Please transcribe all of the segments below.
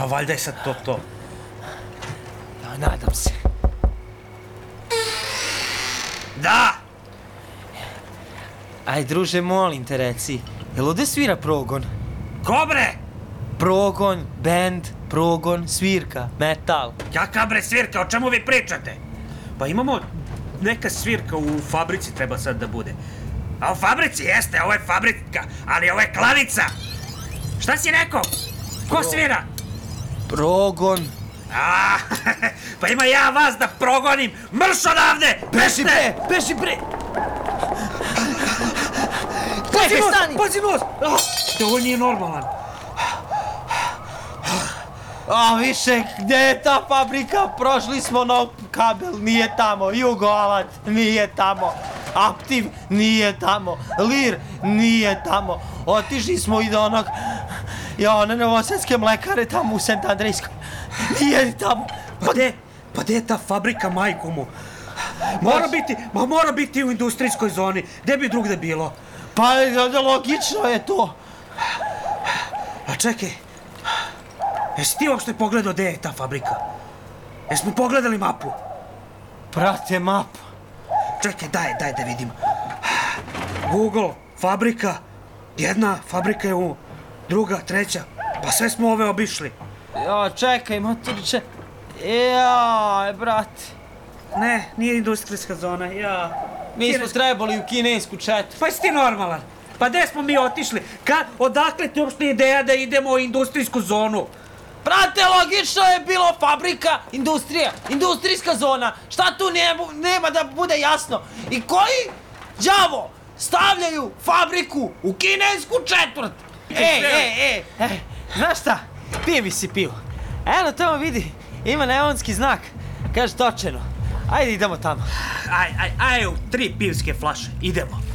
A valjda je sad to to. Ja, nadam se. Da! Aj, druže, molim te reci, jel ovde svira progon? Kobre! Progon, band, progon, svirka, metal. Kaka bre svirka, o čemu vi pričate? Pa imamo neka svirka u fabrici treba sad da bude. A u fabrici jeste, ovo je fabrika, ali ovo je klavica. Šta si rekao? Ko svira? Progon. A, pa ima ja vas da progonim. Mrš odavde! Peste! bre, beži bre! Pazi nos, stani! pazi nos! To ovo nije normalan. A više, gde je ta fabrika? Prošli smo na kabel, nije tamo. Jugoalat, nije tamo. Aptiv, nije tamo. Lir, nije tamo. Otišli smo i do onog... Ja, one novosadske mlekare tamo u Sent Andrejskoj. Nije ni tamo. Pa gde? Pa gde je ta fabrika majku mu? Mora biti, ma mora biti u industrijskoj zoni. Gde bi drugde bilo? Pa logično je to. A čekaj, jesi ti uopšte pogledao gde je ta fabrika? Jesmo pogledali mapu? Prate map. Čekaj, daj, daj da vidim. Google, fabrika, jedna fabrika je u, druga, treća. Pa sve smo ove obišli. Ja, čekaj, motoriče. Ja, brate. Ne, nije industrijska zona, ja. Mi smo trebali u kinesku četu. Pa jesi ti normalan? Pa gde smo mi otišli? Ka, odakle ti uopšte ideja da idemo u industrijsku zonu? Brate, logično je bilo fabrika, industrija, industrijska zona. Šta tu nema, nema da bude jasno? I koji đavo stavljaju fabriku u kinesku četvrt? Ej, ej, ej, znaš šta? Pije mi si pivo. Eno tamo vidi, ima neonski znak. Kaže točeno. Ajde idemo tamo. Aj, aj, aj, tri pivske flaše, idemo.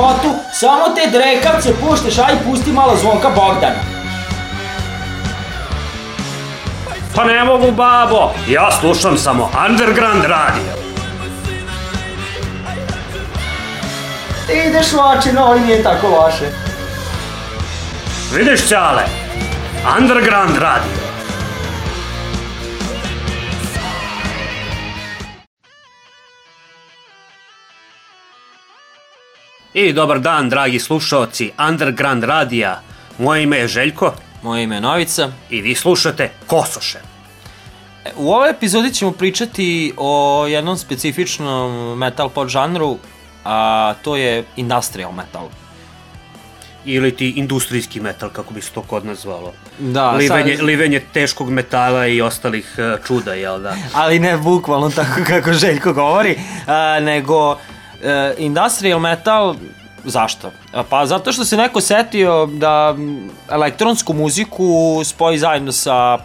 U svom životu, samo te drekavce puštaš, aj pusti malo zvonka Bogdana. Pa ne mogu, babo. Ja slušam samo Underground radio. Ti ideš vači, no ali nije tako loše. Vidiš, Ćale? Underground radio. I dobar dan, dragi slušaoci Underground radija. Moje ime je Željko Moje ime je Novica. i vi slušate Kosoše. E, U ovoj epizodi ćemo pričati o jednom specifičnom metal podžanru, a to je industrial metal. Ili ti industrijski metal, kako bi se to kod nas zvalo. Da, livenje, sad- livenje teškog metala i ostalih e, čuda, jel da? ali ne bukvalno tako kako Željko govori, a, nego e, industrial metal, zašto? Pa zato što se neko setio da elektronsku muziku spoji zajedno sa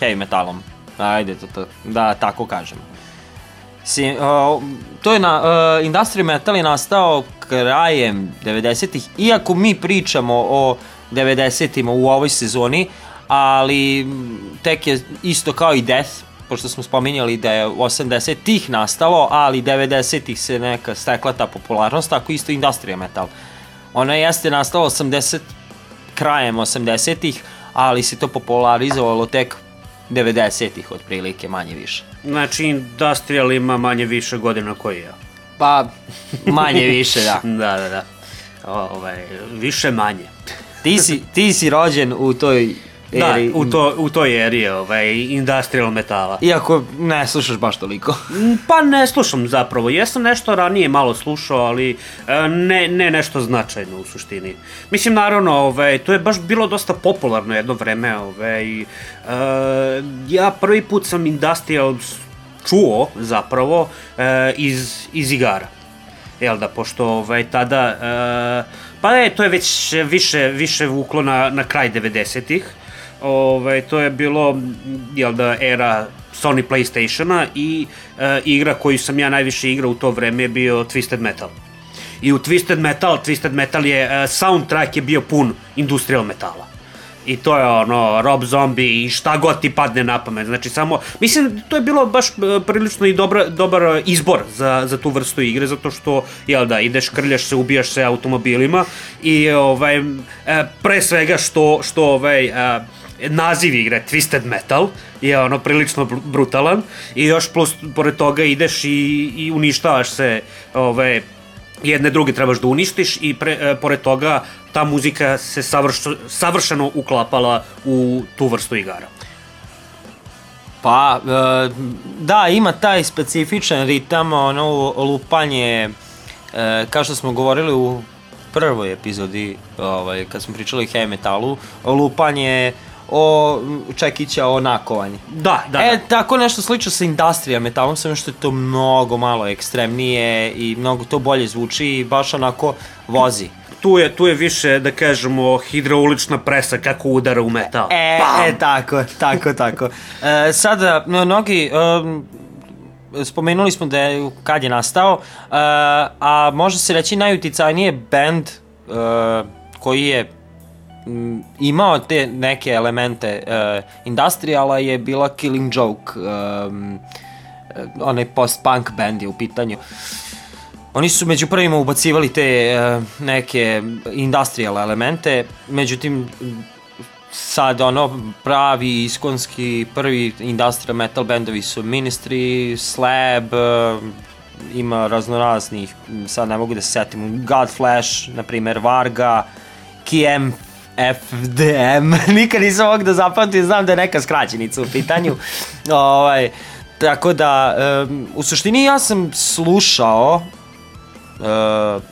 heavy metalom. Ajde, to, to, da tako kažem. Si, uh, to je na, uh, industrial metal je nastao krajem 90-ih, iako mi pričamo o 90-ima u ovoj sezoni, ali tek je isto kao i Death, pošto smo spominjali da je 80-ih nastalo, ali 90-ih se neka stekla ta popularnost, tako isto industrial metal. Ona jeste nastala 80, krajem 80-ih, ali se to popularizovalo tek 90-ih otprilike, manje više. Znači, Industrial ima manje više godina koji ja. Pa, manje više, da. Da, da, da. O, Ovaj, više manje. Ti si, ti si rođen u toj Da, eri. u, to, u toj eri ovaj, industrial metala. Iako ne slušaš baš toliko. Mm, Pa ne slušam zapravo, jesam nešto ranije malo slušao, ali e, ne, ne nešto značajno u suštini. Mislim, naravno, ovaj, to je baš bilo dosta popularno jedno vreme, ovaj, e, ja prvi put sam industrial čuo zapravo e, iz, iz igara. Jel da, pošto ovaj, tada, e, pa je, to je već više, više vuklo na, na kraj 90-ih. Ovaj, to je bilo, jel da, era Sony Playstationa i e, igra koju sam ja najviše igrao u to vreme je bio Twisted Metal. I u Twisted Metal, Twisted Metal je, e, soundtrack je bio pun industrial metala. I to je ono, Rob Zombie i šta god ti padne na pamet. Znači samo, mislim, to je bilo baš e, prilično i dobra, dobar izbor za, za tu vrstu igre, zato što, jel da, ideš, krljaš se, ubijaš se automobilima i ovaj, e, pre svega što, što ovaj, e, naziv igre Twisted Metal je ono prilično br- brutalan i još plus pored toga ideš i, i uništavaš se ovaj, jedne druge trebaš da uništiš i pre, e, pored toga ta muzika se savrš, savršeno uklapala u tu vrstu igara. Pa, e, da, ima taj specifičan ritam, ono lupanje, e, kao što smo govorili u prvoj epizodi, ovaj, kad smo pričali o heavy metalu, lupanje o čekića o nakovanju. Da, da. e, da. tako nešto slično sa industrial metalom, samo što je to mnogo malo ekstremnije i mnogo to bolje zvuči i baš onako vozi. Tu je, tu je više, da kažemo, hidraulična presa kako udara u metal. E, Bam! e, tako, tako, tako. E, sada, no, mnogi, um, spomenuli smo da je, kad je nastao, uh, a može se reći najuticajnije band uh, koji je imao te neke elemente uh, industriala je bila Killing Joke, um, onaj post-punk band je u pitanju. Oni su među prvima ubacivali te uh, neke industrial elemente, međutim sad ono pravi iskonski prvi industrial metal bendovi su Ministry, Slab, uh, ima raznoraznih, sad ne mogu da se setim, Godflash, na primer Varga, KM FDM, nikad nisam ovog da zapamtim, znam da je neka skraćenica u pitanju. ovaj, tako da, um, u suštini ja sam slušao uh,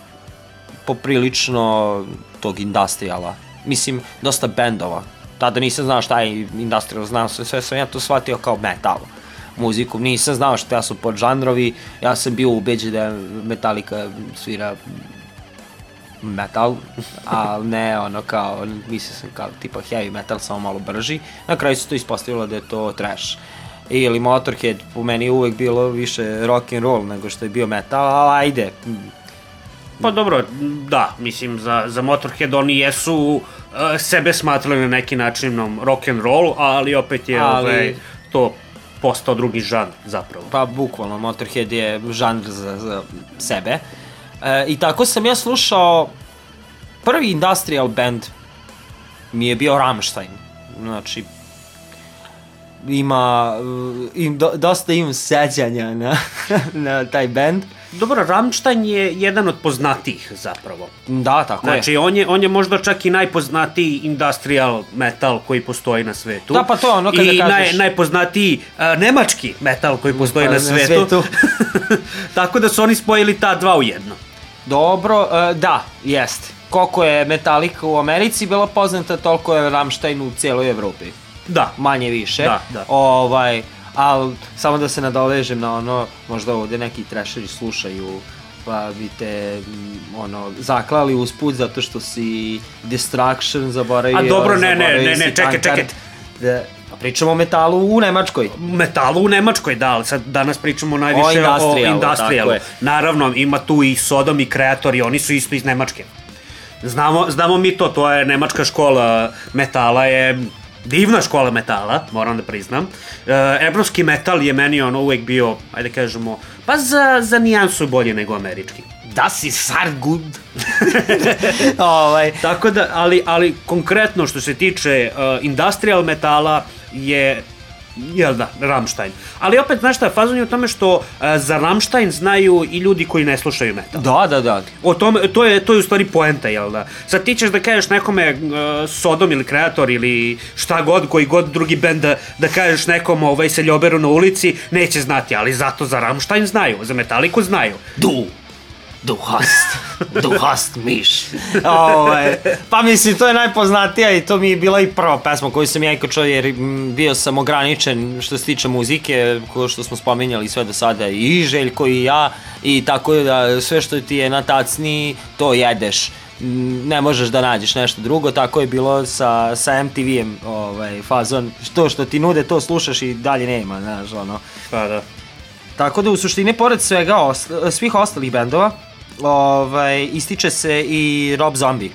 poprilično tog industriala. Mislim, dosta bendova. Tada nisam znao šta je industrial, znao sam sve, sam ja to shvatio kao metal muziku, nisam znao šta su podžanrovi, ja sam bio ubeđen da Metallica svira metal, a ne ono kao, mislio sam kao tipa heavy metal, samo malo brži. Na kraju se to ispostavilo da je to trash. ili Motorhead, po meni je uvek bilo više rock and roll nego što je bio metal, ali ajde. Pa dobro, da, mislim, za, za Motorhead oni jesu uh, sebe smatrali na neki način rock and roll, ali opet je Ali- ovaj, to postao drugi žanr zapravo. Pa bukvalno, Motorhead je žanr za, za sebe. E, I tako sam ja slušao prvi industrial band mi je bio Rammstein. Znači, ima, uh, im, do, dosta imam sećanja na, na taj band. Dobro, Rammstein je jedan od poznatijih zapravo. Da, tako je. Znači, on je, on je možda čak i najpoznatiji industrial metal koji postoji na svetu. Da, pa to ono kada I kažeš- naj, najpoznatiji uh, nemački metal koji postoji Pa, na na svetu. svetu. Tako da su oni spojili ta dva u jedno. Dobro, e, da, jeste. Koliko je Metallica u Americi bila poznata, toliko je Rammstein u cijeloj Evropi. Da. manje više. Da, da. Ovaj, ali samo da se nadovežem na ono, možda ovde neki trešeri slušaju pa bi te mm, ono zaklali usput zato što si Destruction zaboravio. A dobro, ne, ne, ne, ne, čekaj, čekaj. Da, pričamo o metalu u Nemačkoj. metalu u Nemačkoj, da, ali sad danas pričamo najviše o industrialu, industrialu. tako je. Naravno, ima tu i Sodom i Kreator i oni su isto iz Nemačke. Znamo, znamo mi to, to je nemačka škola metala, je divna škola metala, moram da priznam. E, evropski metal je meni ono uvek bio, ajde kažemo, pa za, za nijansu bolje nego američki. Das ist sehr gut. ovaj, Tako da, ali, ali konkretno što se tiče uh, industrial metala je jel da, Rammstein. Ali opet, znaš šta, fazon je u tome što uh, za Rammstein znaju i ljudi koji ne slušaju metal. da, da, da. O tome, to je, to je u stvari poenta, jel da? Sad ti ćeš da kažeš nekome uh, Sodom ili Kreator ili šta god, koji god drugi bend da, da kažeš nekom ovaj, seljoberu na ulici, neće znati, ali zato za Rammstein znaju, za Metaliku znaju. Du, du hast, du hast miš. ovaj, pa mislim, to je najpoznatija i to mi je bila i prva pesma koju sam ja ikad čuo jer bio sam ograničen što se tiče muzike, ko što smo spominjali sve do sada i Željko i ja i tako da sve što ti je na tacni to jedeš ne možeš da nađeš nešto drugo, tako je bilo sa, sa MTV-em ovaj, fazon, to što ti nude to slušaš i dalje nema, znaš, ono. Pa da. Tako da u suštini pored svega os svih ostalih bendova ovaj, ističe se i Rob Zombie.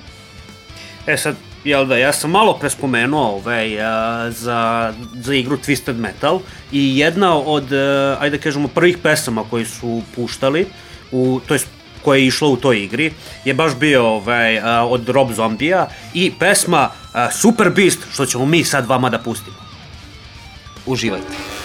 E sad, jel da, ja sam malo pre spomenuo ovaj, a, za, za igru Twisted Metal i jedna od, a, ajde da kažemo, prvih pesama koji su puštali, u, to jest koja je išla u toj igri, je baš bio ovaj, a, od Rob Zombija i pesma a, Super Beast, što ćemo mi sad vama da pustimo. Uživajte.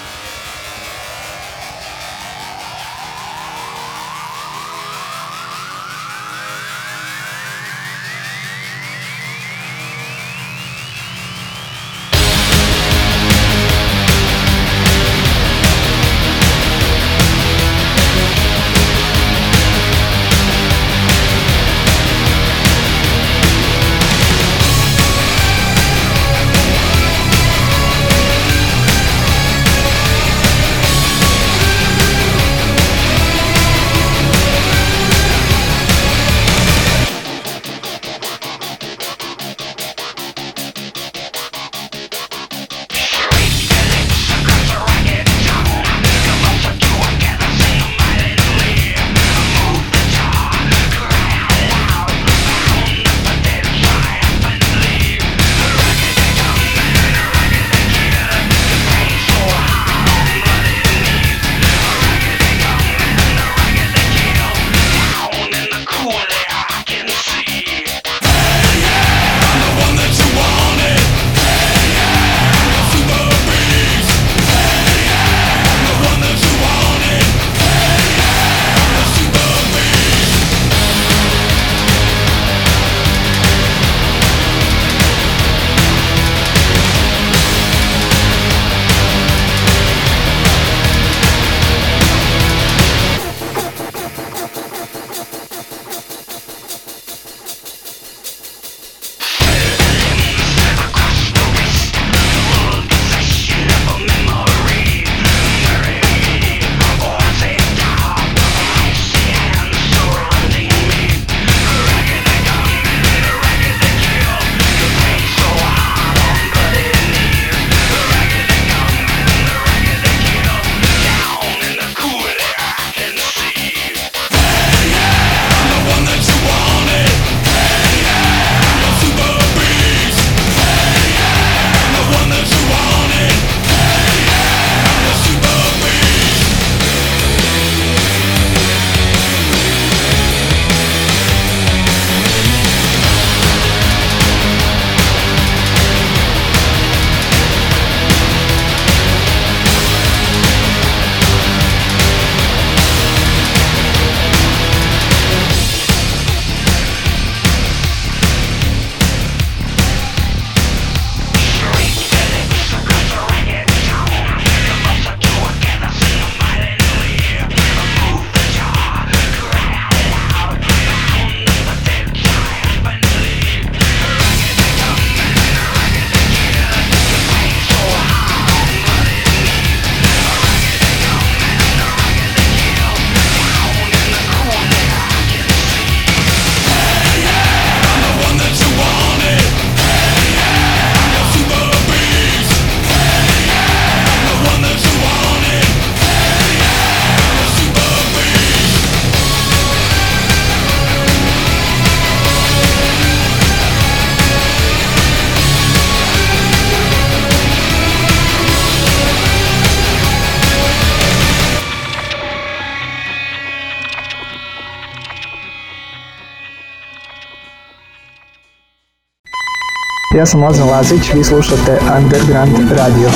Ja sam Lazan Lazić, vi slušate Underground Radio.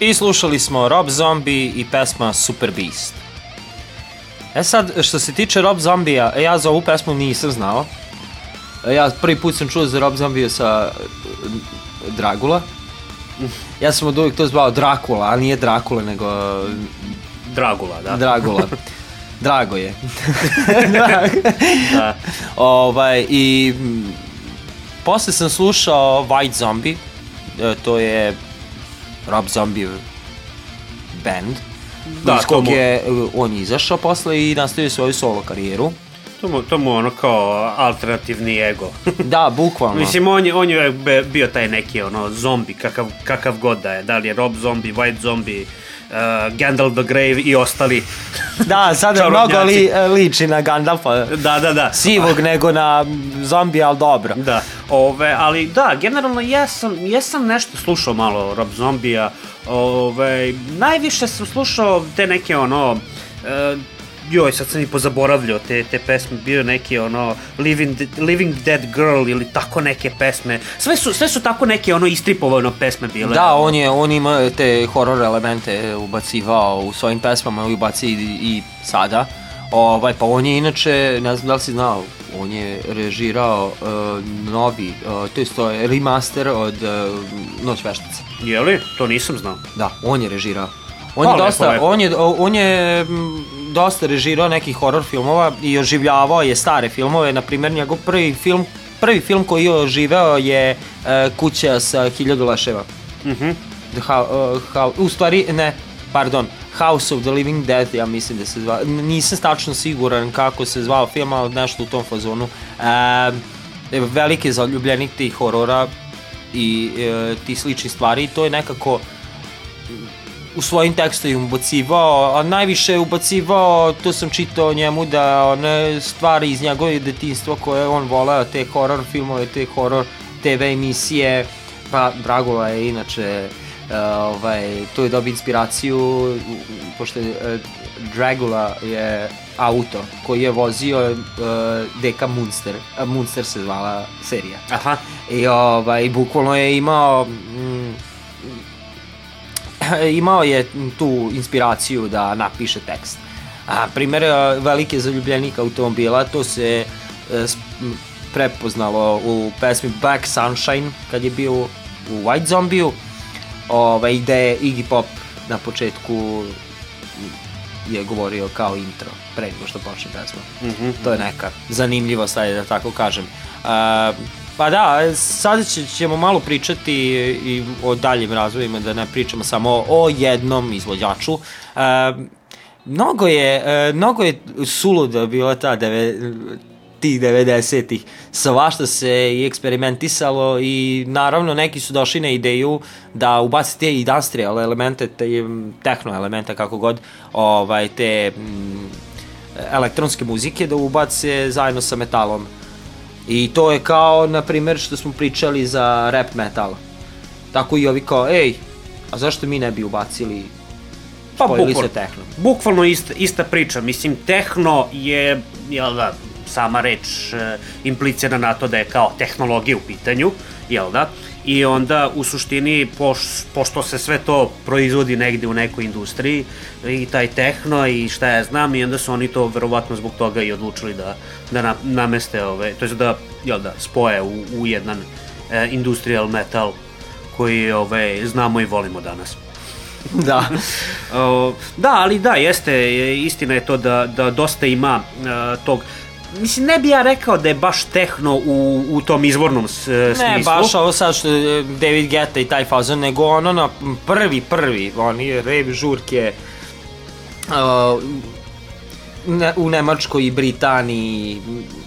I slušali smo Rob Zombie i pesma Super Beast. E sad, što se tiče Rob Zombija, ja za ovu pesmu nisam znao. E, Ja prvi put sam čuo za Rob Zombija sa e, Dragula. Ja sam od uvijek to zvao Drakula, a nije Drakula, nego Dragula, da. Dragula. Drago je. Da. ovaj, I mm, posle sam slušao White Zombie, e, to je Rob Zombie band. Da, iz kog je, e, on je izašao posle i nastavio svoju solo karijeru. To mu, to mu ono kao alternativni ego. Da, bukvalno. Mislim, on je, on je bio taj neki ono zombi, kakav, kakav god da je. Da li je Rob Zombie, White Zombie, uh, Gandalf the Grave i ostali. Da, sada mnogo čarobnjaci. li, e, liči na Gandalfa. Da, da, da. Sivog nego na zombija, ali dobro. Da, ove, ali da, generalno jesam, jesam nešto slušao malo Rob Zombija, ove, najviše sam slušao te neke ono, e, joj, sad sam i pozaboravljao te, te pesme, bio neki ono Living, Living Dead Girl ili tako neke pesme, sve su, sve su tako neke ono istripovano pesme bile. Da, on je, on ima te horror elemente ubacivao u svojim pesmama ubaci i, i sada. Ovaj, pa on je inače, ne znam da li si znao, on je režirao uh, novi, uh, to je to je remaster od uh, Noć veštica. Je li? To nisam znao. Da, on je režirao. On Pa, je, lepo, dosta, lepo. on je, on je dosta režirao nekih horror filmova i oživljavao je stare filmove, na primjer njegov prvi film prvi film koji je oživeo je uh, Kuća sa hiljadu leševa. Mhm. The how, uh, how, u stvari, ne, pardon, House of the Living Dead, ja mislim da se zva, n- nisam tačno siguran kako se zvao film, ali nešto u tom fazonu. E, veliki zaljubljenik tih horora i e, tih sličnih stvari, to je nekako u svojim tekstovima ubacivao, a najviše je ubacivao, to sam čitao njemu, da one stvari iz njegove detinstva koje je on voleo, te horror filmove, te horror TV emisije, pa Dragula je inače uh, ovaj, to je dobio inspiraciju, pošto je uh, Dragula je auto koji je vozio uh, Deka Munster, uh, Munster se zvala serija. Aha. I ovaj, bukvalno je imao mm, imao je tu inspiraciju da napiše tekst. A primer velike zaljubljenik automobila, to se e, prepoznalo u pesmi Black Sunshine, kad je bio u White Zombiju, ovaj, gde je Iggy Pop na početku je govorio kao intro, pre nego što počne pesma. Mhm. To je neka zanimljivost, ajde da tako kažem. Uh, pa da, sada će, ćemo malo pričati i o daljim razvojima, da ne pričamo samo o jednom izvođaču. Uh, mnogo je, uh, mnogo je suluda bila ta deve, tih 90-ih. Svašta se i eksperimentisalo i naravno neki su došli na ideju da ubaci te industrial elemente, te tehno elemente kako god, ovaj, te mm, elektronske muzike da ubace zajedno sa metalom. I to je kao, na primjer, što smo pričali za rap metal. Tako i ovi kao, ej, a zašto mi ne bi ubacili Pa spojili se bukvalno, tehno? bukvalno ista, ista priča. Mislim, tehno je, jel da, sama reč e, implicira na to da je kao tehnologija u pitanju, jel da? I onda u suštini, poš, pošto se sve to proizvodi negde u nekoj industriji, i taj tehno i šta ja znam, i onda su oni to verovatno zbog toga i odlučili da, da na, nameste, ove, to je da, jel da, spoje u, u jedan e, industrial metal koji ove, znamo i volimo danas. da. Da, ali da, jeste, je- istina je to da, da dosta ima e, tog Mislim, ne bi ja rekao da je baš tehno u, u tom izvornom s, smislu. Ne, baš ovo sad što je David Guetta i taj fazon, nego ono na prvi, prvi, oni rave žurke uh, ne, u Nemačkoj i Britaniji,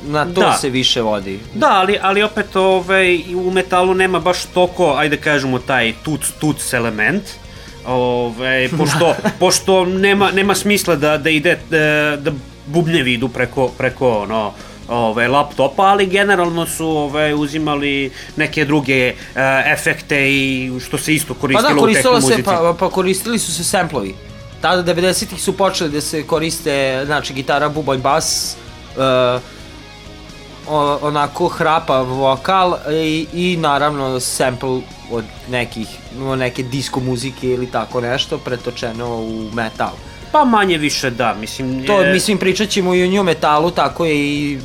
na to Da. se više vodi. Da, ali, ali opet ovaj, u metalu nema baš toliko, ajde kažemo, taj tuc, tuc element. Ove, pošto, pošto nema, nema smisla da, da ide, da, da bubnjevi idu preko, preko ono, ove, laptopa, ali generalno su ove, uzimali neke druge e, efekte i što se isto Pa koristilo da, u koristilo tehno se, muzici. pa, pa koristili su se samplovi. tada 90-ih su počeli da se koriste, znači, gitara, bubanj, bas, e, o, onako hrapav vokal i, i naravno sample od nekih, neke disco muzike ili tako nešto pretočeno u metal. Pa manje više da, mislim... To, je- mislim, pričat ćemo i o new metalu, tako je i,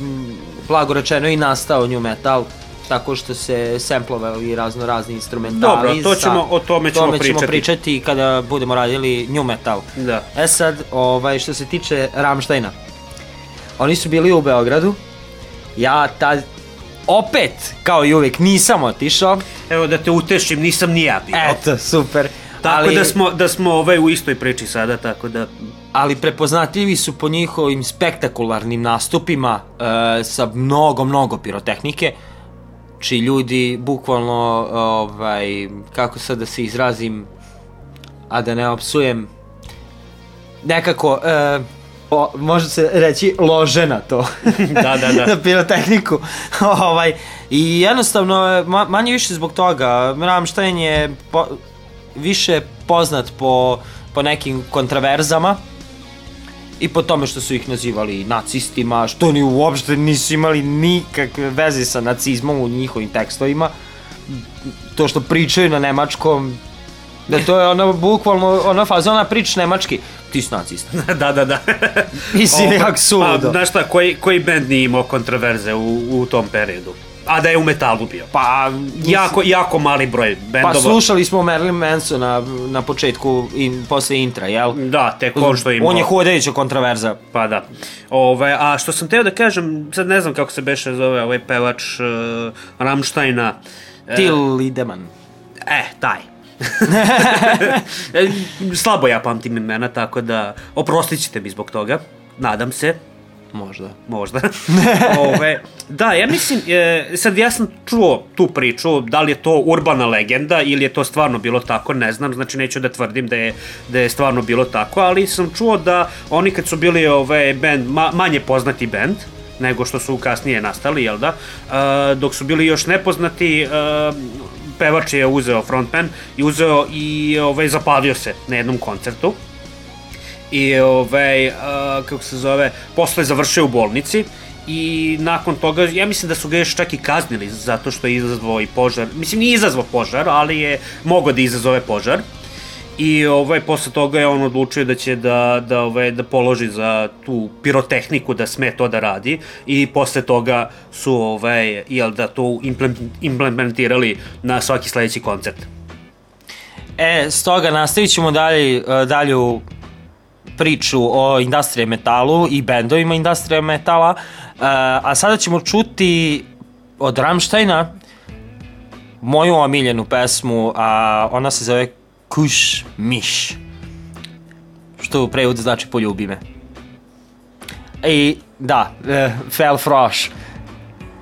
blago rečeno, i nastao new metal, tako što se samplovali razno razni instrumentali. Dobro, to sa- ćemo- o tome ćemo tome ćemo pričati. pričati kada budemo radili new metal. Da. E sad, ovaj, što se tiče Ramštajna, oni su bili u Beogradu, ja tad, opet, kao i uvek, nisam otišao, Evo da te utešim, nisam ni ja bio. eto, super. Tako ali, da smo, da smo ovaj u istoj priči sada, tako da... ali prepoznatljivi su po njihovim spektakularnim nastupima e, sa mnogo, mnogo pirotehnike, čiji ljudi bukvalno, ovaj, kako sad da se izrazim, a da ne opsujem, nekako, e, o, može se reći lože na to. Da, da, da. na pirotehniku. ovaj, I jednostavno, ma, manje više zbog toga, Rammstein je po, više poznat po, po nekim kontraverzama i po tome što su ih nazivali nacistima, što oni uopšte nisu imali nikakve veze sa nacizmom u njihovim tekstovima. To što pričaju na nemačkom, da to je ono bukvalno ona faza, ona priča nemački, ti si nacista. da, da, da. Mislim, jak suludo. Pa, znaš šta, koji, koji band nije imao kontraverze u, u tom periodu? A da je u metalu bio. Pa, Jako, jako mali broj bendova. Pa slušali smo Marilyn Mansona na početku i posle intra, jel? Da, tek on što je imao. On je hodajuća kontraverza. Pa da. Ove, a što sam teo da kažem, sad ne znam kako se beše zove ovaj pevač uh, Ramštajna. E, Till Lideman. E, taj. E, Slabo ja pamtim imena, tako da oprostit ćete mi zbog toga. Nadam se. Možda. Možda. Ove, da, ja mislim, e, sad ja sam čuo tu priču, da li je to urbana legenda ili je to stvarno bilo tako, ne znam, znači neću da tvrdim da je, da je stvarno bilo tako, ali sam čuo da oni kad su bili ove, band, ma, manje poznati band, nego što su kasnije nastali, jel da, e, dok su bili još nepoznati, e, pevač je uzeo frontman i uzeo i ovaj, zapalio se na jednom koncertu i ovaj, uh, kako se zove, posle završio u bolnici i nakon toga, ja mislim da su ga još čak i kaznili zato što je izazvao i požar, mislim nije izazvao požar, ali je mogao da izazove požar. I ovaj, posle toga je on odlučio da će da, da, ovaj, da položi za tu pirotehniku da sme to da radi. I posle toga su ovaj, jel, da to implem- implementirali na svaki sledeći koncert. E, stoga nastavit ćemo dalje, e, dalju priču o industrije metalu i bendovima industrije metala, e, a sada ćemo čuti od Rammsteina moju omiljenu pesmu, a ona se zove Kuš Miš, što u znači poljubi me. I da, e, Fel Frosch,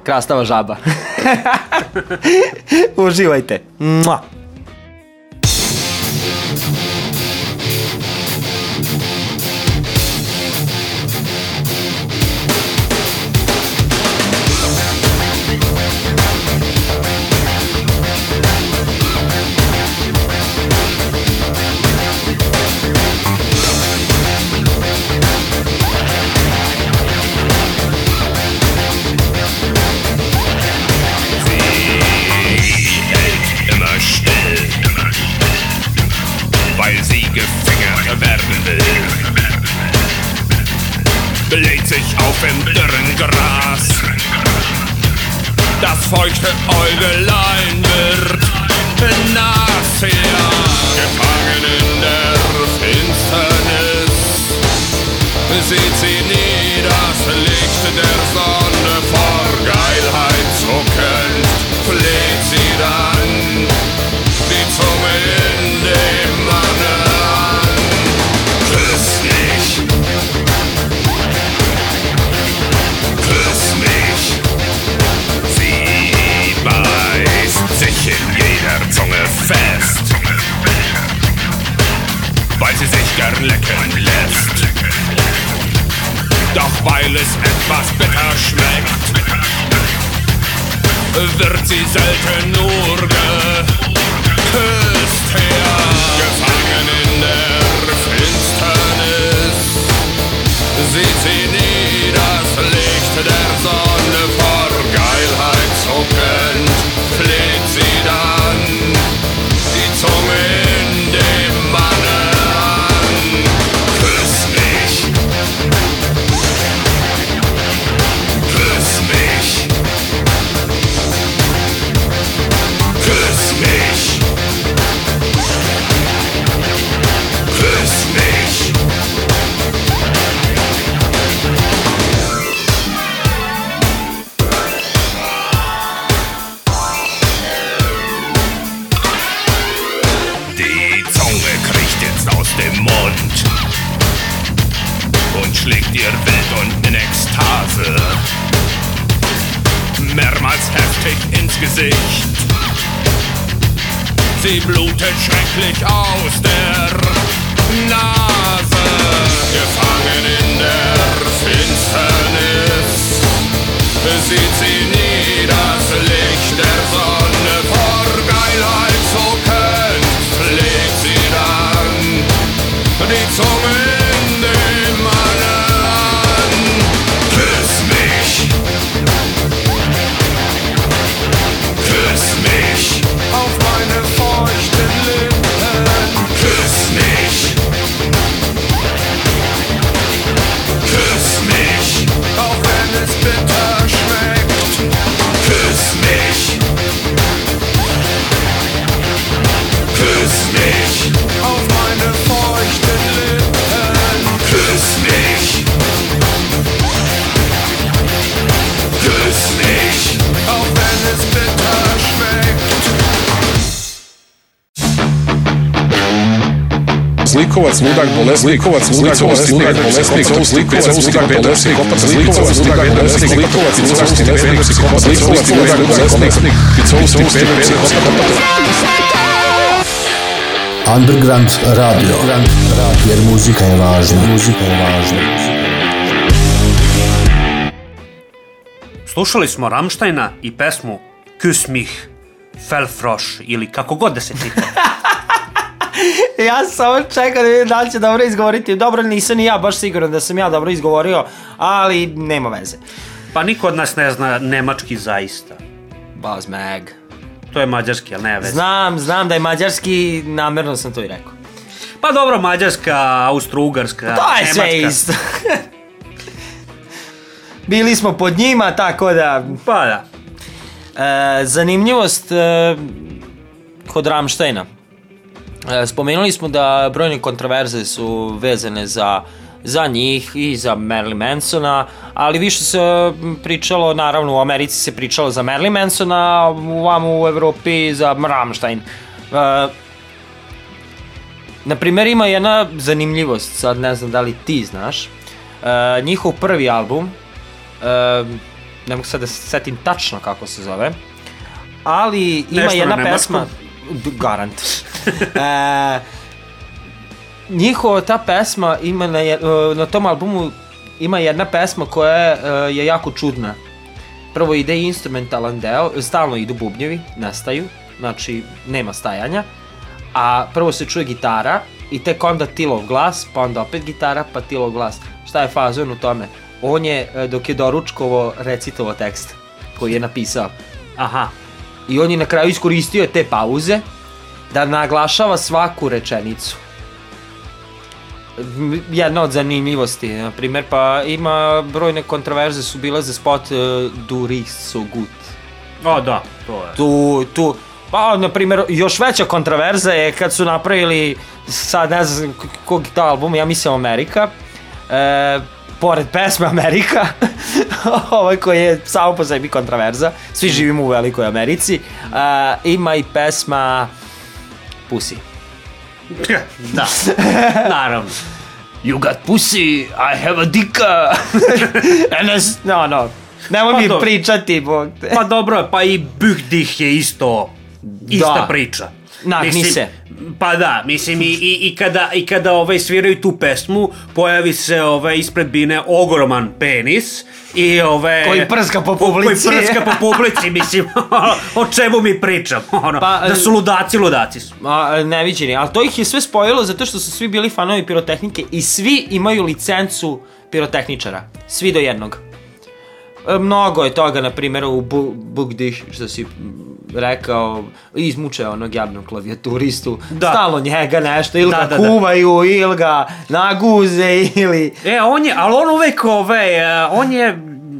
krastava žaba. Uživajte. Mua. Zlikovac, ludak, bolesnik, Zlikovac, ludak, bolesnik, bolesnik, Zlikovac, ludak, bolesnik, Zlikovac, ludak, bolesnik, Zlikovac, ludak, bolesnik, Zlikovac, ludak, bolesnik. Underground radio. Jer muzika je važna. Muzika je važna. Slušali smo Ramštajna i pesmu Küss mich, Felfroš ili kako god da se čita. Ja sam samo čekao da vidim da li će dobro izgovoriti. Dobro, nisam ni ja baš siguran da sam ja dobro izgovorio, ali nema veze. Pa niko od nas ne zna nemački zaista. Bazmeg. To je mađarski, ali ne veze. Znam, znam da je mađarski, namerno sam to i rekao. Pa dobro, mađarska, austro-ugarska, To je sve nemačka. isto. Bili smo pod njima, tako da... Pa da. E, zanimljivost e, kod Ramštajna. E, spomenuli smo da brojne kontroverze su vezane za za njih i za Marilyn Mansona, ali više se pričalo, naravno u Americi se pričalo za Marilyn Mansona, vamo u Evropi za Rammstein. E, na primjer ima jedna zanimljivost, sad ne znam da li ti znaš, e, njihov prvi album, e, ne mogu sad da se setim tačno kako se zove, ali ima Nešto na jedna pesma, garant. e, njihova ta pesma ima na, je- e, na tom albumu ima jedna pesma koja e, je jako čudna. Prvo ide instrumentalan deo, stalno idu bubnjevi, nestaju, znači nema stajanja. A prvo se čuje gitara i tek onda Tilov glas, pa onda opet gitara, pa Tilov glas. Šta je fazon u tome? On je, e, dok je doručkovo, recitovao tekst koji je napisao. Aha. I on je na kraju iskoristio te pauze da naglašava svaku rečenicu. Jedna od zanimljivosti, na primjer, pa ima brojne kontroverze su bile za spot uh, Du riechst so gut. O, da, to je. Tu, tu, pa, na primjer, još veća kontroverza je kad su napravili, sad ne znam kog je to album, ja mislim Amerika, e, pored pesme Amerika, ovaj koji je samo po sebi kontroverza, svi živimo u velikoj Americi, e, ima i pesma Pussy. da, naravno. You got pussy, I have a dick. And it's- no, no, nemoj Pa mi dobro. pričati, bog te. Pa dobro, pa i Bühdih je isto, ista Da. priča. Nagni se. Pa da, mislim i, i, i kada, i kada ovaj, sviraju tu pesmu, pojavi se ovaj, ispred bine ogroman penis i ove... Koji prska po publici. Koji prska po publici, mislim, o čemu mi pričam, ono, Pa, da su ludaci, ludaci su. A, neviđeni, ali to ih je sve spojilo zato što su svi bili fanovi pirotehnike i svi imaju licencu pirotehničara. Svi do jednog. E, Mnogo je toga, na primjer, u Bu- Bugdih, što si rekao, izmuče onog jadnog klavijaturistu, Da. stalo njega nešto, ili Da, ga da, da. kuvaju, ili ga naguze, ili... E, on je, ali on uvek, ovaj, e, on je,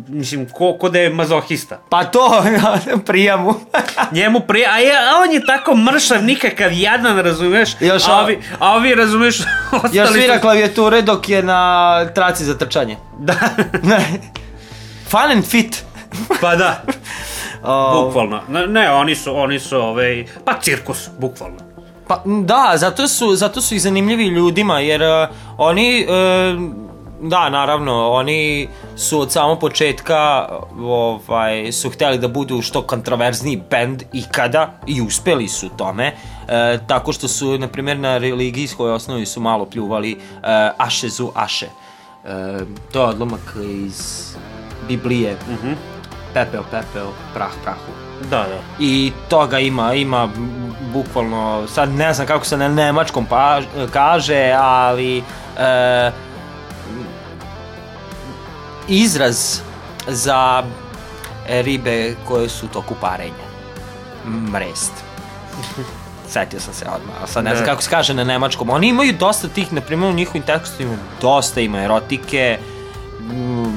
mislim, ko, ko da je mazohista. Pa to, prijamu. Njemu prije, a, je, a on je tako mršav, nikakav jadan, razumeš? Još a ovi, a ovi razumeš, ostali Još svira su- klavijature dok je na traci za trčanje. Da. Fun and fit. pa da, Bukvalno. Ne, ne, oni su, oni su, ovaj, pa cirkus, bukvalno. Pa da, zato su, zato su i zanimljivi ljudima, jer uh, oni uh, Da, naravno, oni su od samog početka ovaj, su hteli da budu što kontroverzniji band ikada i uspeli su tome, e, tako što su, na primjer, na religijskoj osnovi su malo pljuvali e, Aše zu Aše. E, to je odlomak iz Biblije. Mhm. Pepeo, pepeo, prah, prahu. Da, da. I toga ima, ima m, bukvalno, sad ne znam kako se na nemačkom pa, kaže, ali e, izraz za ribe koje su toku parenja. Mrest. Setio sam se odmah, ali sad ne znam Da. kako se kaže na nemačkom. Oni imaju dosta tih, na primjer u njihovim tekstovima, dosta ima erotike, mm,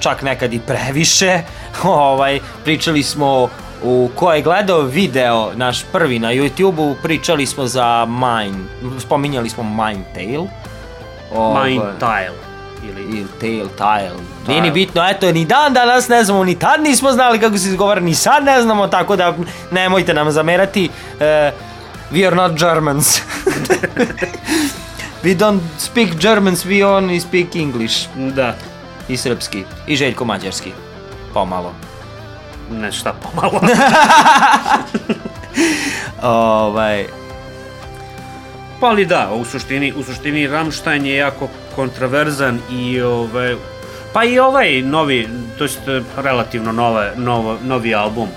čak nekad i previše. ovaj, pričali smo u ko je gledao video naš prvi na YouTube-u, pričali smo za Mine, spominjali smo Mine Tail. Ovaj, Mind tile. Ili... ili tail, tile. Nije ni bitno, eto, ni dan danas ne znamo, ni tad nismo znali kako se izgovara, ni sad ne znamo, tako da nemojte nam zamerati. Uh, we are not Germans. we don't speak Germans, we only speak English. Da. I srpski. I Željko mađarski. Pomalo. Ne šta pomalo. Ovaj, Pa ali da, u suštini, u suštini Rammstein je jako kontroverzan i ove, pa i ovaj novi, to jest relativno nove, novo, novi album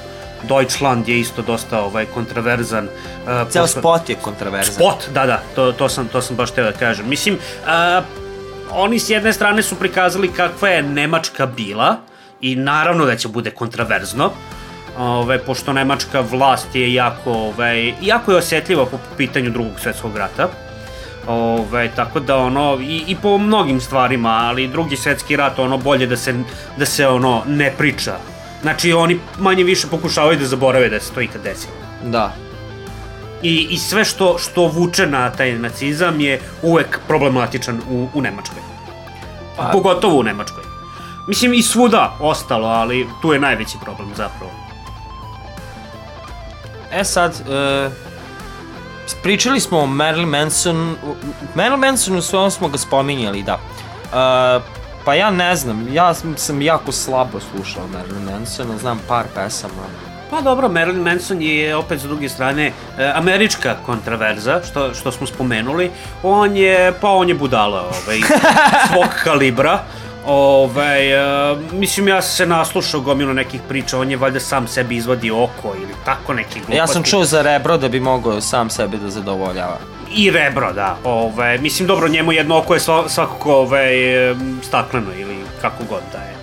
Deutschland je isto dosta ovaj kontroverzan. Uh, ceo posle- spot je kontroverzan. Spot, da, da, to, to, sam, to sam baš teo da kažem. Mislim, a, oni s jedne strane su prikazali kakva je Nemačka bila i naravno da će bude kontraverzno, ove, pošto nemačka vlast je jako, ove, jako je osjetljiva po pitanju drugog svjetskog rata. Ove, tako da ono, i, i po mnogim stvarima, ali drugi svjetski rat, ono, bolje da se, da se ono, ne priča. Znači, oni manje više pokušavaju da zaborave da se to ikad desilo. Da. I, i sve što, što vuče na taj nacizam je uvek problematičan u, u Nemačkoj. Pa- Pogotovo u Nemačkoj. Mislim i svuda ostalo, ali tu je najveći problem zapravo. E sad, e, pričali smo o Marilyn Manson, Marilyn Mansonu sve smo ga spominjali, da. E, pa ja ne znam, ja sam, sam jako slabo slušao Marilyn Mansona, znam par pesama. Pa dobro, Marilyn Manson je opet s druge strane e, američka kontraverza, što, što smo spomenuli. On je, pa on je budala ovaj, svog kalibra. Ovaj, e, mislim, ja sam se naslušao gomilu nekih priča, on je valjda sam sebi izvadio oko ili tako neki gluposti. Ja sam čuo za rebro da bi mogao sam sebe da zadovoljava. I rebro, da. Ove, mislim, dobro, njemu jedno oko je sva- svakako ove, em, stakleno ili kako god da je.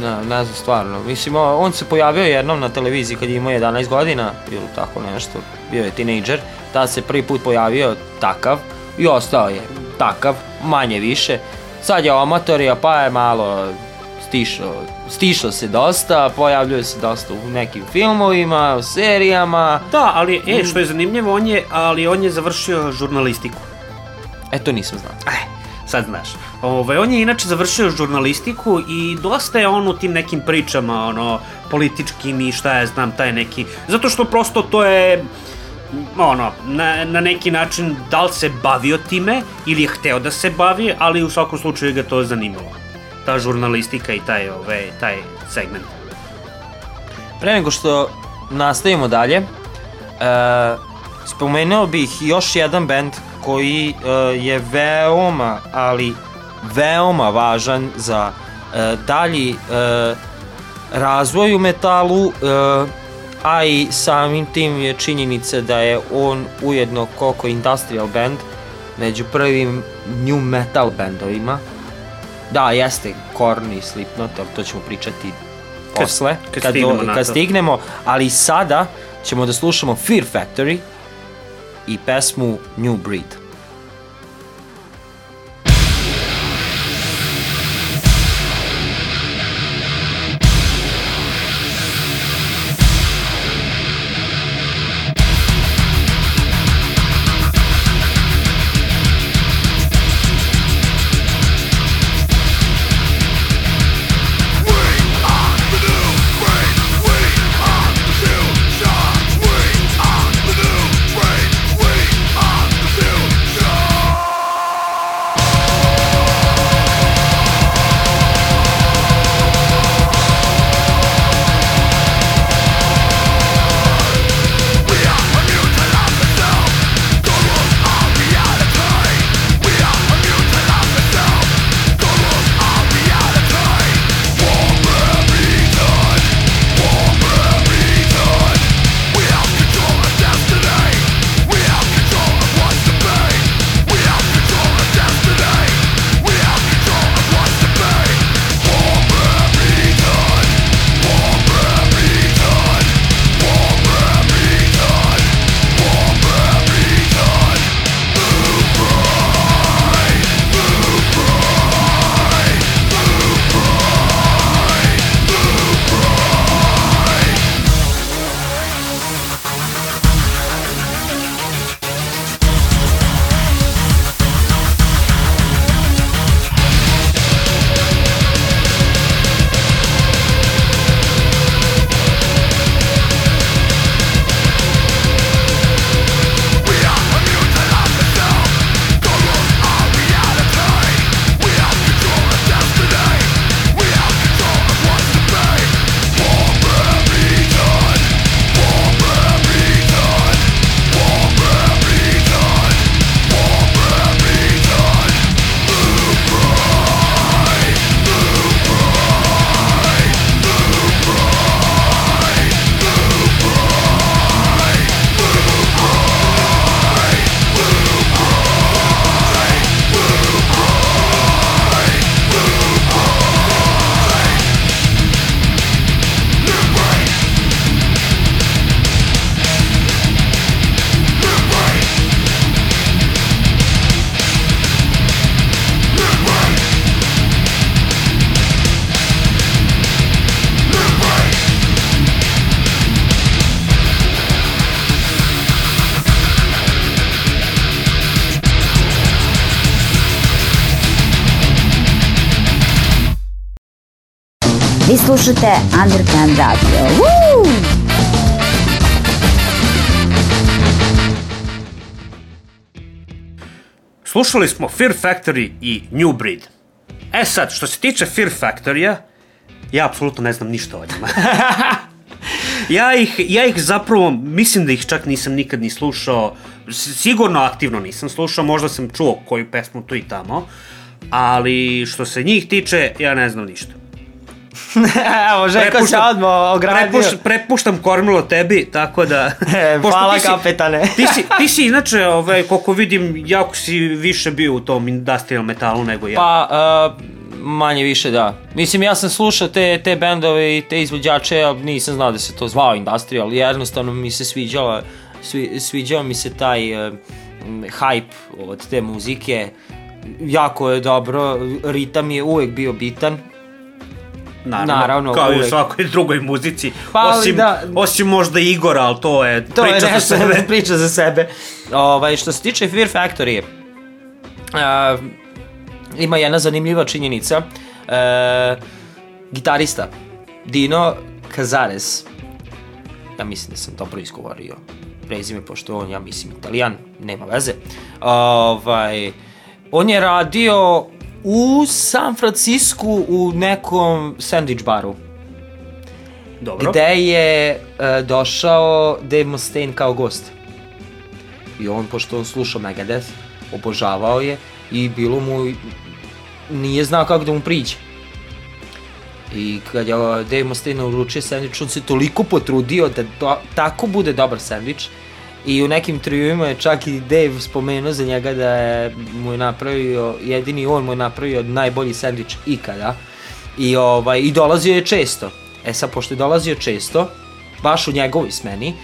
Ne, ne znam stvarno. Mislim, on se pojavio jednom na televiziji kad je imao 11 godina, ili tako nešto, bio je tinejdžer, tada se prvi put pojavio takav i ostao je takav, manje više. Sad je amatorija, pa je malo stišao, stišao se dosta, pojavljuje se dosta u nekim filmovima, u serijama. Da, ali, e, što je zanimljivo, on je, ali on je završio žurnalistiku. E, to nisam znao. E, sad znaš. Ove, on je inače završio žurnalistiku i dosta je on u tim nekim pričama, ono, političkim i šta ja znam, taj neki... Zato što prosto to je ono, na, na neki način da li se bavio time ili je hteo da se bavi, ali u svakom slučaju ga to zanimalo. Ta žurnalistika i taj, ove, taj segment. Pre nego što nastavimo dalje, e, spomenuo bih još jedan band koji e, je veoma, ali veoma važan za e, dalji e, razvoj u metalu, a i samim tim je činjenica da je on ujedno koliko industrial band među prvim new metal bendovima. Da, jeste Korn i Slipknot, ali to ćemo pričati Kad- posle, kad kad, stignemo do- na kad stignemo, ali sada ćemo da slušamo Fear Factory i pesmu New Breed. Slušate Underground Radio. Woo! Slušali smo Fear Factory i New Breed. E sad, što se tiče Fear Factory-a, ja apsolutno ne znam ništa o njima. ja, ih, ja ih zapravo, mislim da ih čak nisam nikad ni slušao, sigurno aktivno nisam slušao, možda sam čuo koju pesmu tu i tamo, ali što se njih tiče, ja ne znam ništa. Evo, Željko se odmah ogradio. prepuš- prepuštam kormilo tebi, tako da... E, hvala, ti si- kapetane. Ti si, ti si inače, ovaj, koliko vidim, jako si više bio u tom industrial metalu nego ja. Pa, uh, manje više da. Mislim, ja sam slušao te, te bendove i te izvođače, a nisam znao da se to zvao industrial, ali jednostavno mi se sviđala, svi, sviđao mi se taj uh, hype od te muzike. Jako je dobro, ritam je uvek bio bitan, Naravno, naravno, kao i u uvek. svakoj drugoj muzici, Pa, osim, da- osim možda Igora, ali to je to priča je za nešto sebe. priča za sebe. Ovaj, što se tiče Fear Factory, uh, ima jedna zanimljiva činjenica. Uh, gitarista Dino Cazares, ja mislim da sam dobro izgovorio prezime, pošto on, ja mislim, italijan, nema veze. Ovaj, on je radio u San Francisku u nekom sandwich baru Dobro. gde je e, došao Dave Mustaine kao gost. I on, pošto on slušao Megadeth, obožavao je i bilo mu, nije znao kako da mu priđe. I kad je Dave Mustaine uručio sandvič, on se toliko potrudio da to, tako bude dobar sandvič. I u nekim intervjuima je čak i Dave spomenuo za njega da je mu je napravio, jedini on mu je napravio najbolji sandvič ikada. I, ovaj, I dolazio je često. E sad, pošto je dolazio često, baš u njegovoj smeni,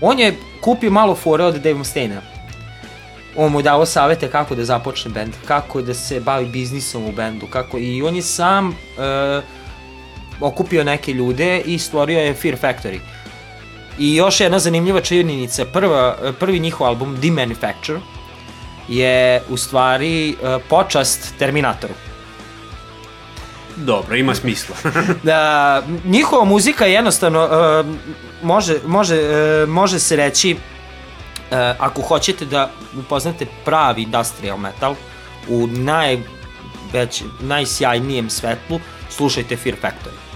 on je kupio malo fore od Dave Mustaine-a. On mu je dao savete kako da započne bend, kako da se bavi biznisom u bendu, kako i on je sam e, okupio neke ljude i stvorio je Fear Factory. I još jedna zanimljiva činjenica, prva, prvi njihov album, The Manufacture, je u stvari e, počast Terminatoru. Dobro, ima smisla. da njihova muzika je jednostavno uh, može, može, uh, može se reći uh, ako hoćete da upoznate pravi industrial metal u najveć, najsjajnijem svetlu slušajte Fear Factory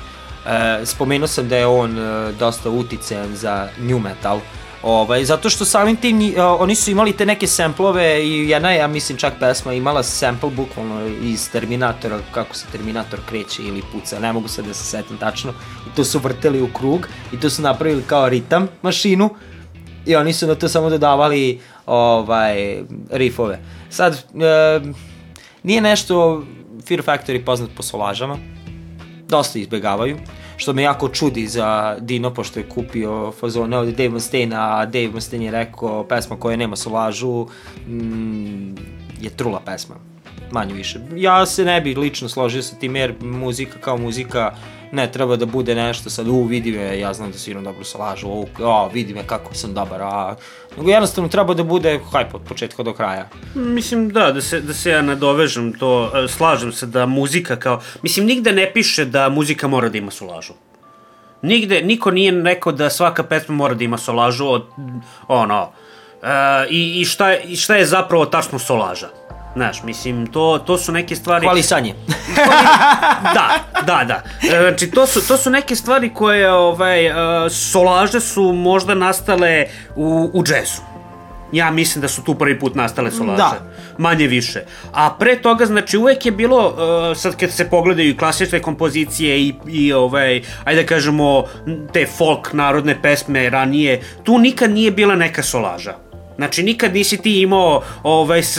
spomenuo sam da je on uh, dosta uticajan za new metal Ovaj, zato što samim tim nji- uh, oni su imali te neke samplove i jedna je, ja mislim čak pesma imala sample bukvalno iz Terminatora, kako se Terminator kreće ili puca, ne mogu sad da se setim tačno. I to su vrteli u krug i to su napravili kao ritam mašinu i oni su na to samo dodavali ovaj, riffove. Sad, e, nije nešto Fear Factory poznat po solažama, dosta izbegavaju, što me jako čudi za Dino, pošto je kupio fazone od Dave Mustaine, a Dave Mustaine je rekao pesma koja nema solažu mm, je trula pesma, manje više. Ja se ne bi lično složio sa tim jer muzika kao muzika ne treba da bude nešto sad, u vidi me, ja znam da sviram dobro solažu, u, o, vidi me kako sam dobar, a nego jednostavno treba da bude hype od početka do kraja. Mislim da, da se, da se ja nadovežem to, e, slažem se da muzika kao, mislim nigde ne piše da muzika mora da ima solažu. Nigde, niko nije rekao da svaka pesma mora da ima solažu od, ono, e, i, i, šta je, i šta je zapravo tačno solaža. Znaš, mislim, to, to su neke stvari... Hvalisanje. da, da, da. E, Znači, to su, to su neke stvari koje, ovaj, e, solaže su možda nastale u, u džezu. Ja mislim da su tu prvi put nastale solaže. Da. Manje više. A pre toga, znači, uvek je bilo, e, sad kad se pogledaju i klasične kompozicije i, i ovaj, ajde da kažemo, te folk narodne pesme ranije, tu nikad nije bila neka solaža. Znači, nikad nisi ti imao, ovaj, s,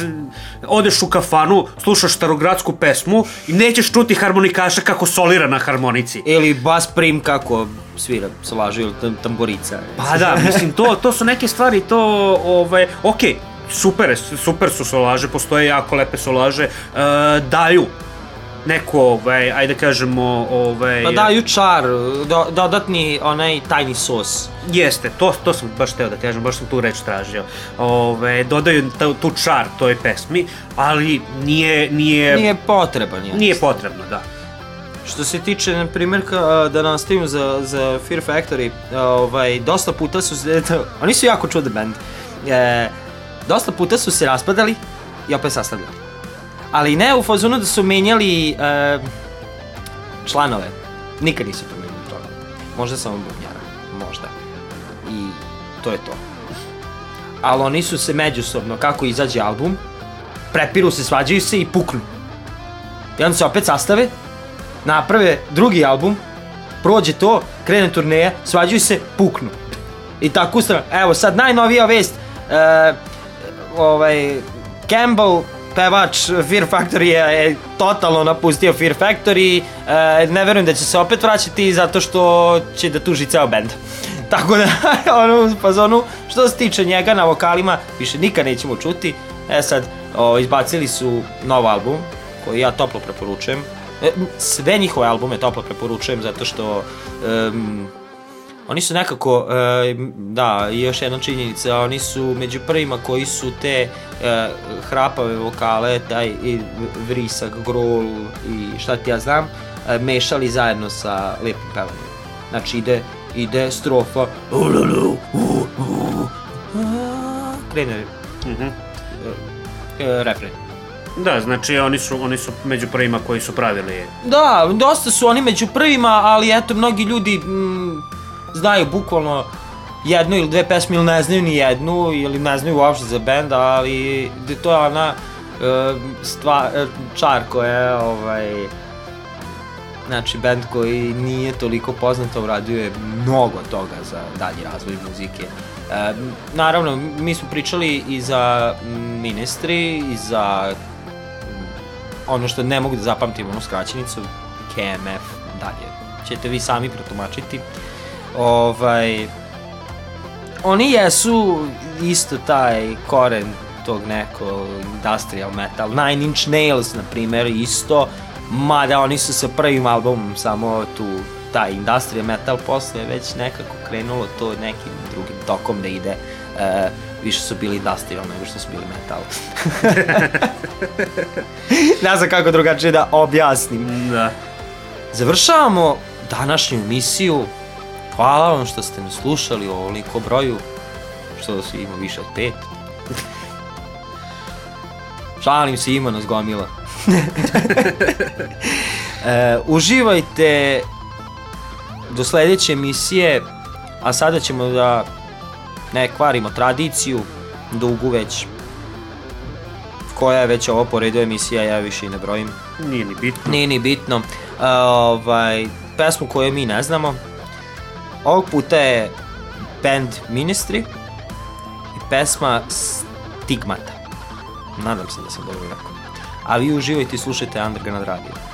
odeš u kafanu, slušaš starogradsku pesmu i nećeš čuti harmonikaša kako solira na harmonici. Ili bas prim kako svira solažu ili tam, tamburica. Pa da, mislim, to, to su neke stvari, to, ovaj, okej, super, je, super su solaže, postoje jako lepe solaže, e, daju neko, ovaj, ajde da kažemo, ovaj... Pa daju čar, do, dodatni onaj tajni sos. Jeste, to, to sam baš teo da kažem, baš sam tu reč tražio. Ove, dodaju tu, tu čar toj pesmi, ali nije, nije, Nije potreban je. nije potrebno, da. Što se tiče, na primjer, da nastavim za, za Fear Factory, ovaj, dosta puta su se, oni su jako čudan band. E, dosta puta su se raspadali i opet sastavljali. Ali ne u fazonu da su menjali e, članove. Nikad nisu promenili članove. Možda samo bubnjara. Možda. I to je to. Ali oni su se međusobno, kako izađe album, prepiru se, svađaju se i puknu. I onda se opet sastave, naprave drugi album, prođe to, krene turneja, svađaju se, puknu. I tako ustrano. Evo sad najnovija vest, e, ovaj, Campbell, pevač Fear Factory je, totalno napustio Fear Factory, e, ne verujem da će se opet vraćati zato što će da tuži ceo band. Tako da, ono, fazonu, što se tiče njega na vokalima, više nikad nećemo čuti. E sad, o, izbacili su nov album, koji ja toplo preporučujem. E, sve njihove albume toplo preporučujem zato što em, oni su nekako, e, da, još jedna činjenica, oni su među prvima koji su te e, hrapave vokale, taj i vrisak, grol i šta ti ja znam, e, mešali zajedno sa lijepim pevanjem. Znači ide, ide strofa, krene Mhm. refren. Da, znači oni su, oni su među prvima koji su pravili Da, dosta su oni među prvima, ali eto, mnogi ljudi mm, znaju bukvalno jednu ili dve pesme ili ne znaju ni jednu ili ne znaju uopšte za bend, ali da to je ona e, stva, e, čar koja je ovaj, znači bend koji nije toliko poznat, uradio je mnogo toga za dalji razvoj muzike. E, naravno, mi smo pričali i za Ministry, i za ono što ne mogu da zapamtim, onu skraćenicu, KMF, dalje, ćete vi sami protumačiti. Ovaj, oni jesu isto taj koren tog neko industrial metal, Nine Inch Nails, na primjer, isto, mada oni su sa prvim albumom samo tu taj industrial metal, posle je već nekako krenulo to nekim drugim tokom da ide, e, više su bili industrial nego što su bili metal. ne znam kako drugačije da objasnim. Da. Završavamo današnju emisiju. Hvala vam što ste me slušali u ovoliko broju. Što se ima više od pet. Šalim se, ima nas gomila. e, uživajte do sledeće emisije, a sada ćemo da ne kvarimo tradiciju, dugu već koja je već ovo po redu emisija, ja više i ne brojim. Nije ni bitno. Nije ni bitno. A, ovaj, pesmu koju mi ne znamo. Ovog puta je band Ministry i pesma Stigmata. Nadam se da sam dobro rekao. A vi uživajte i slušajte Underground Radio.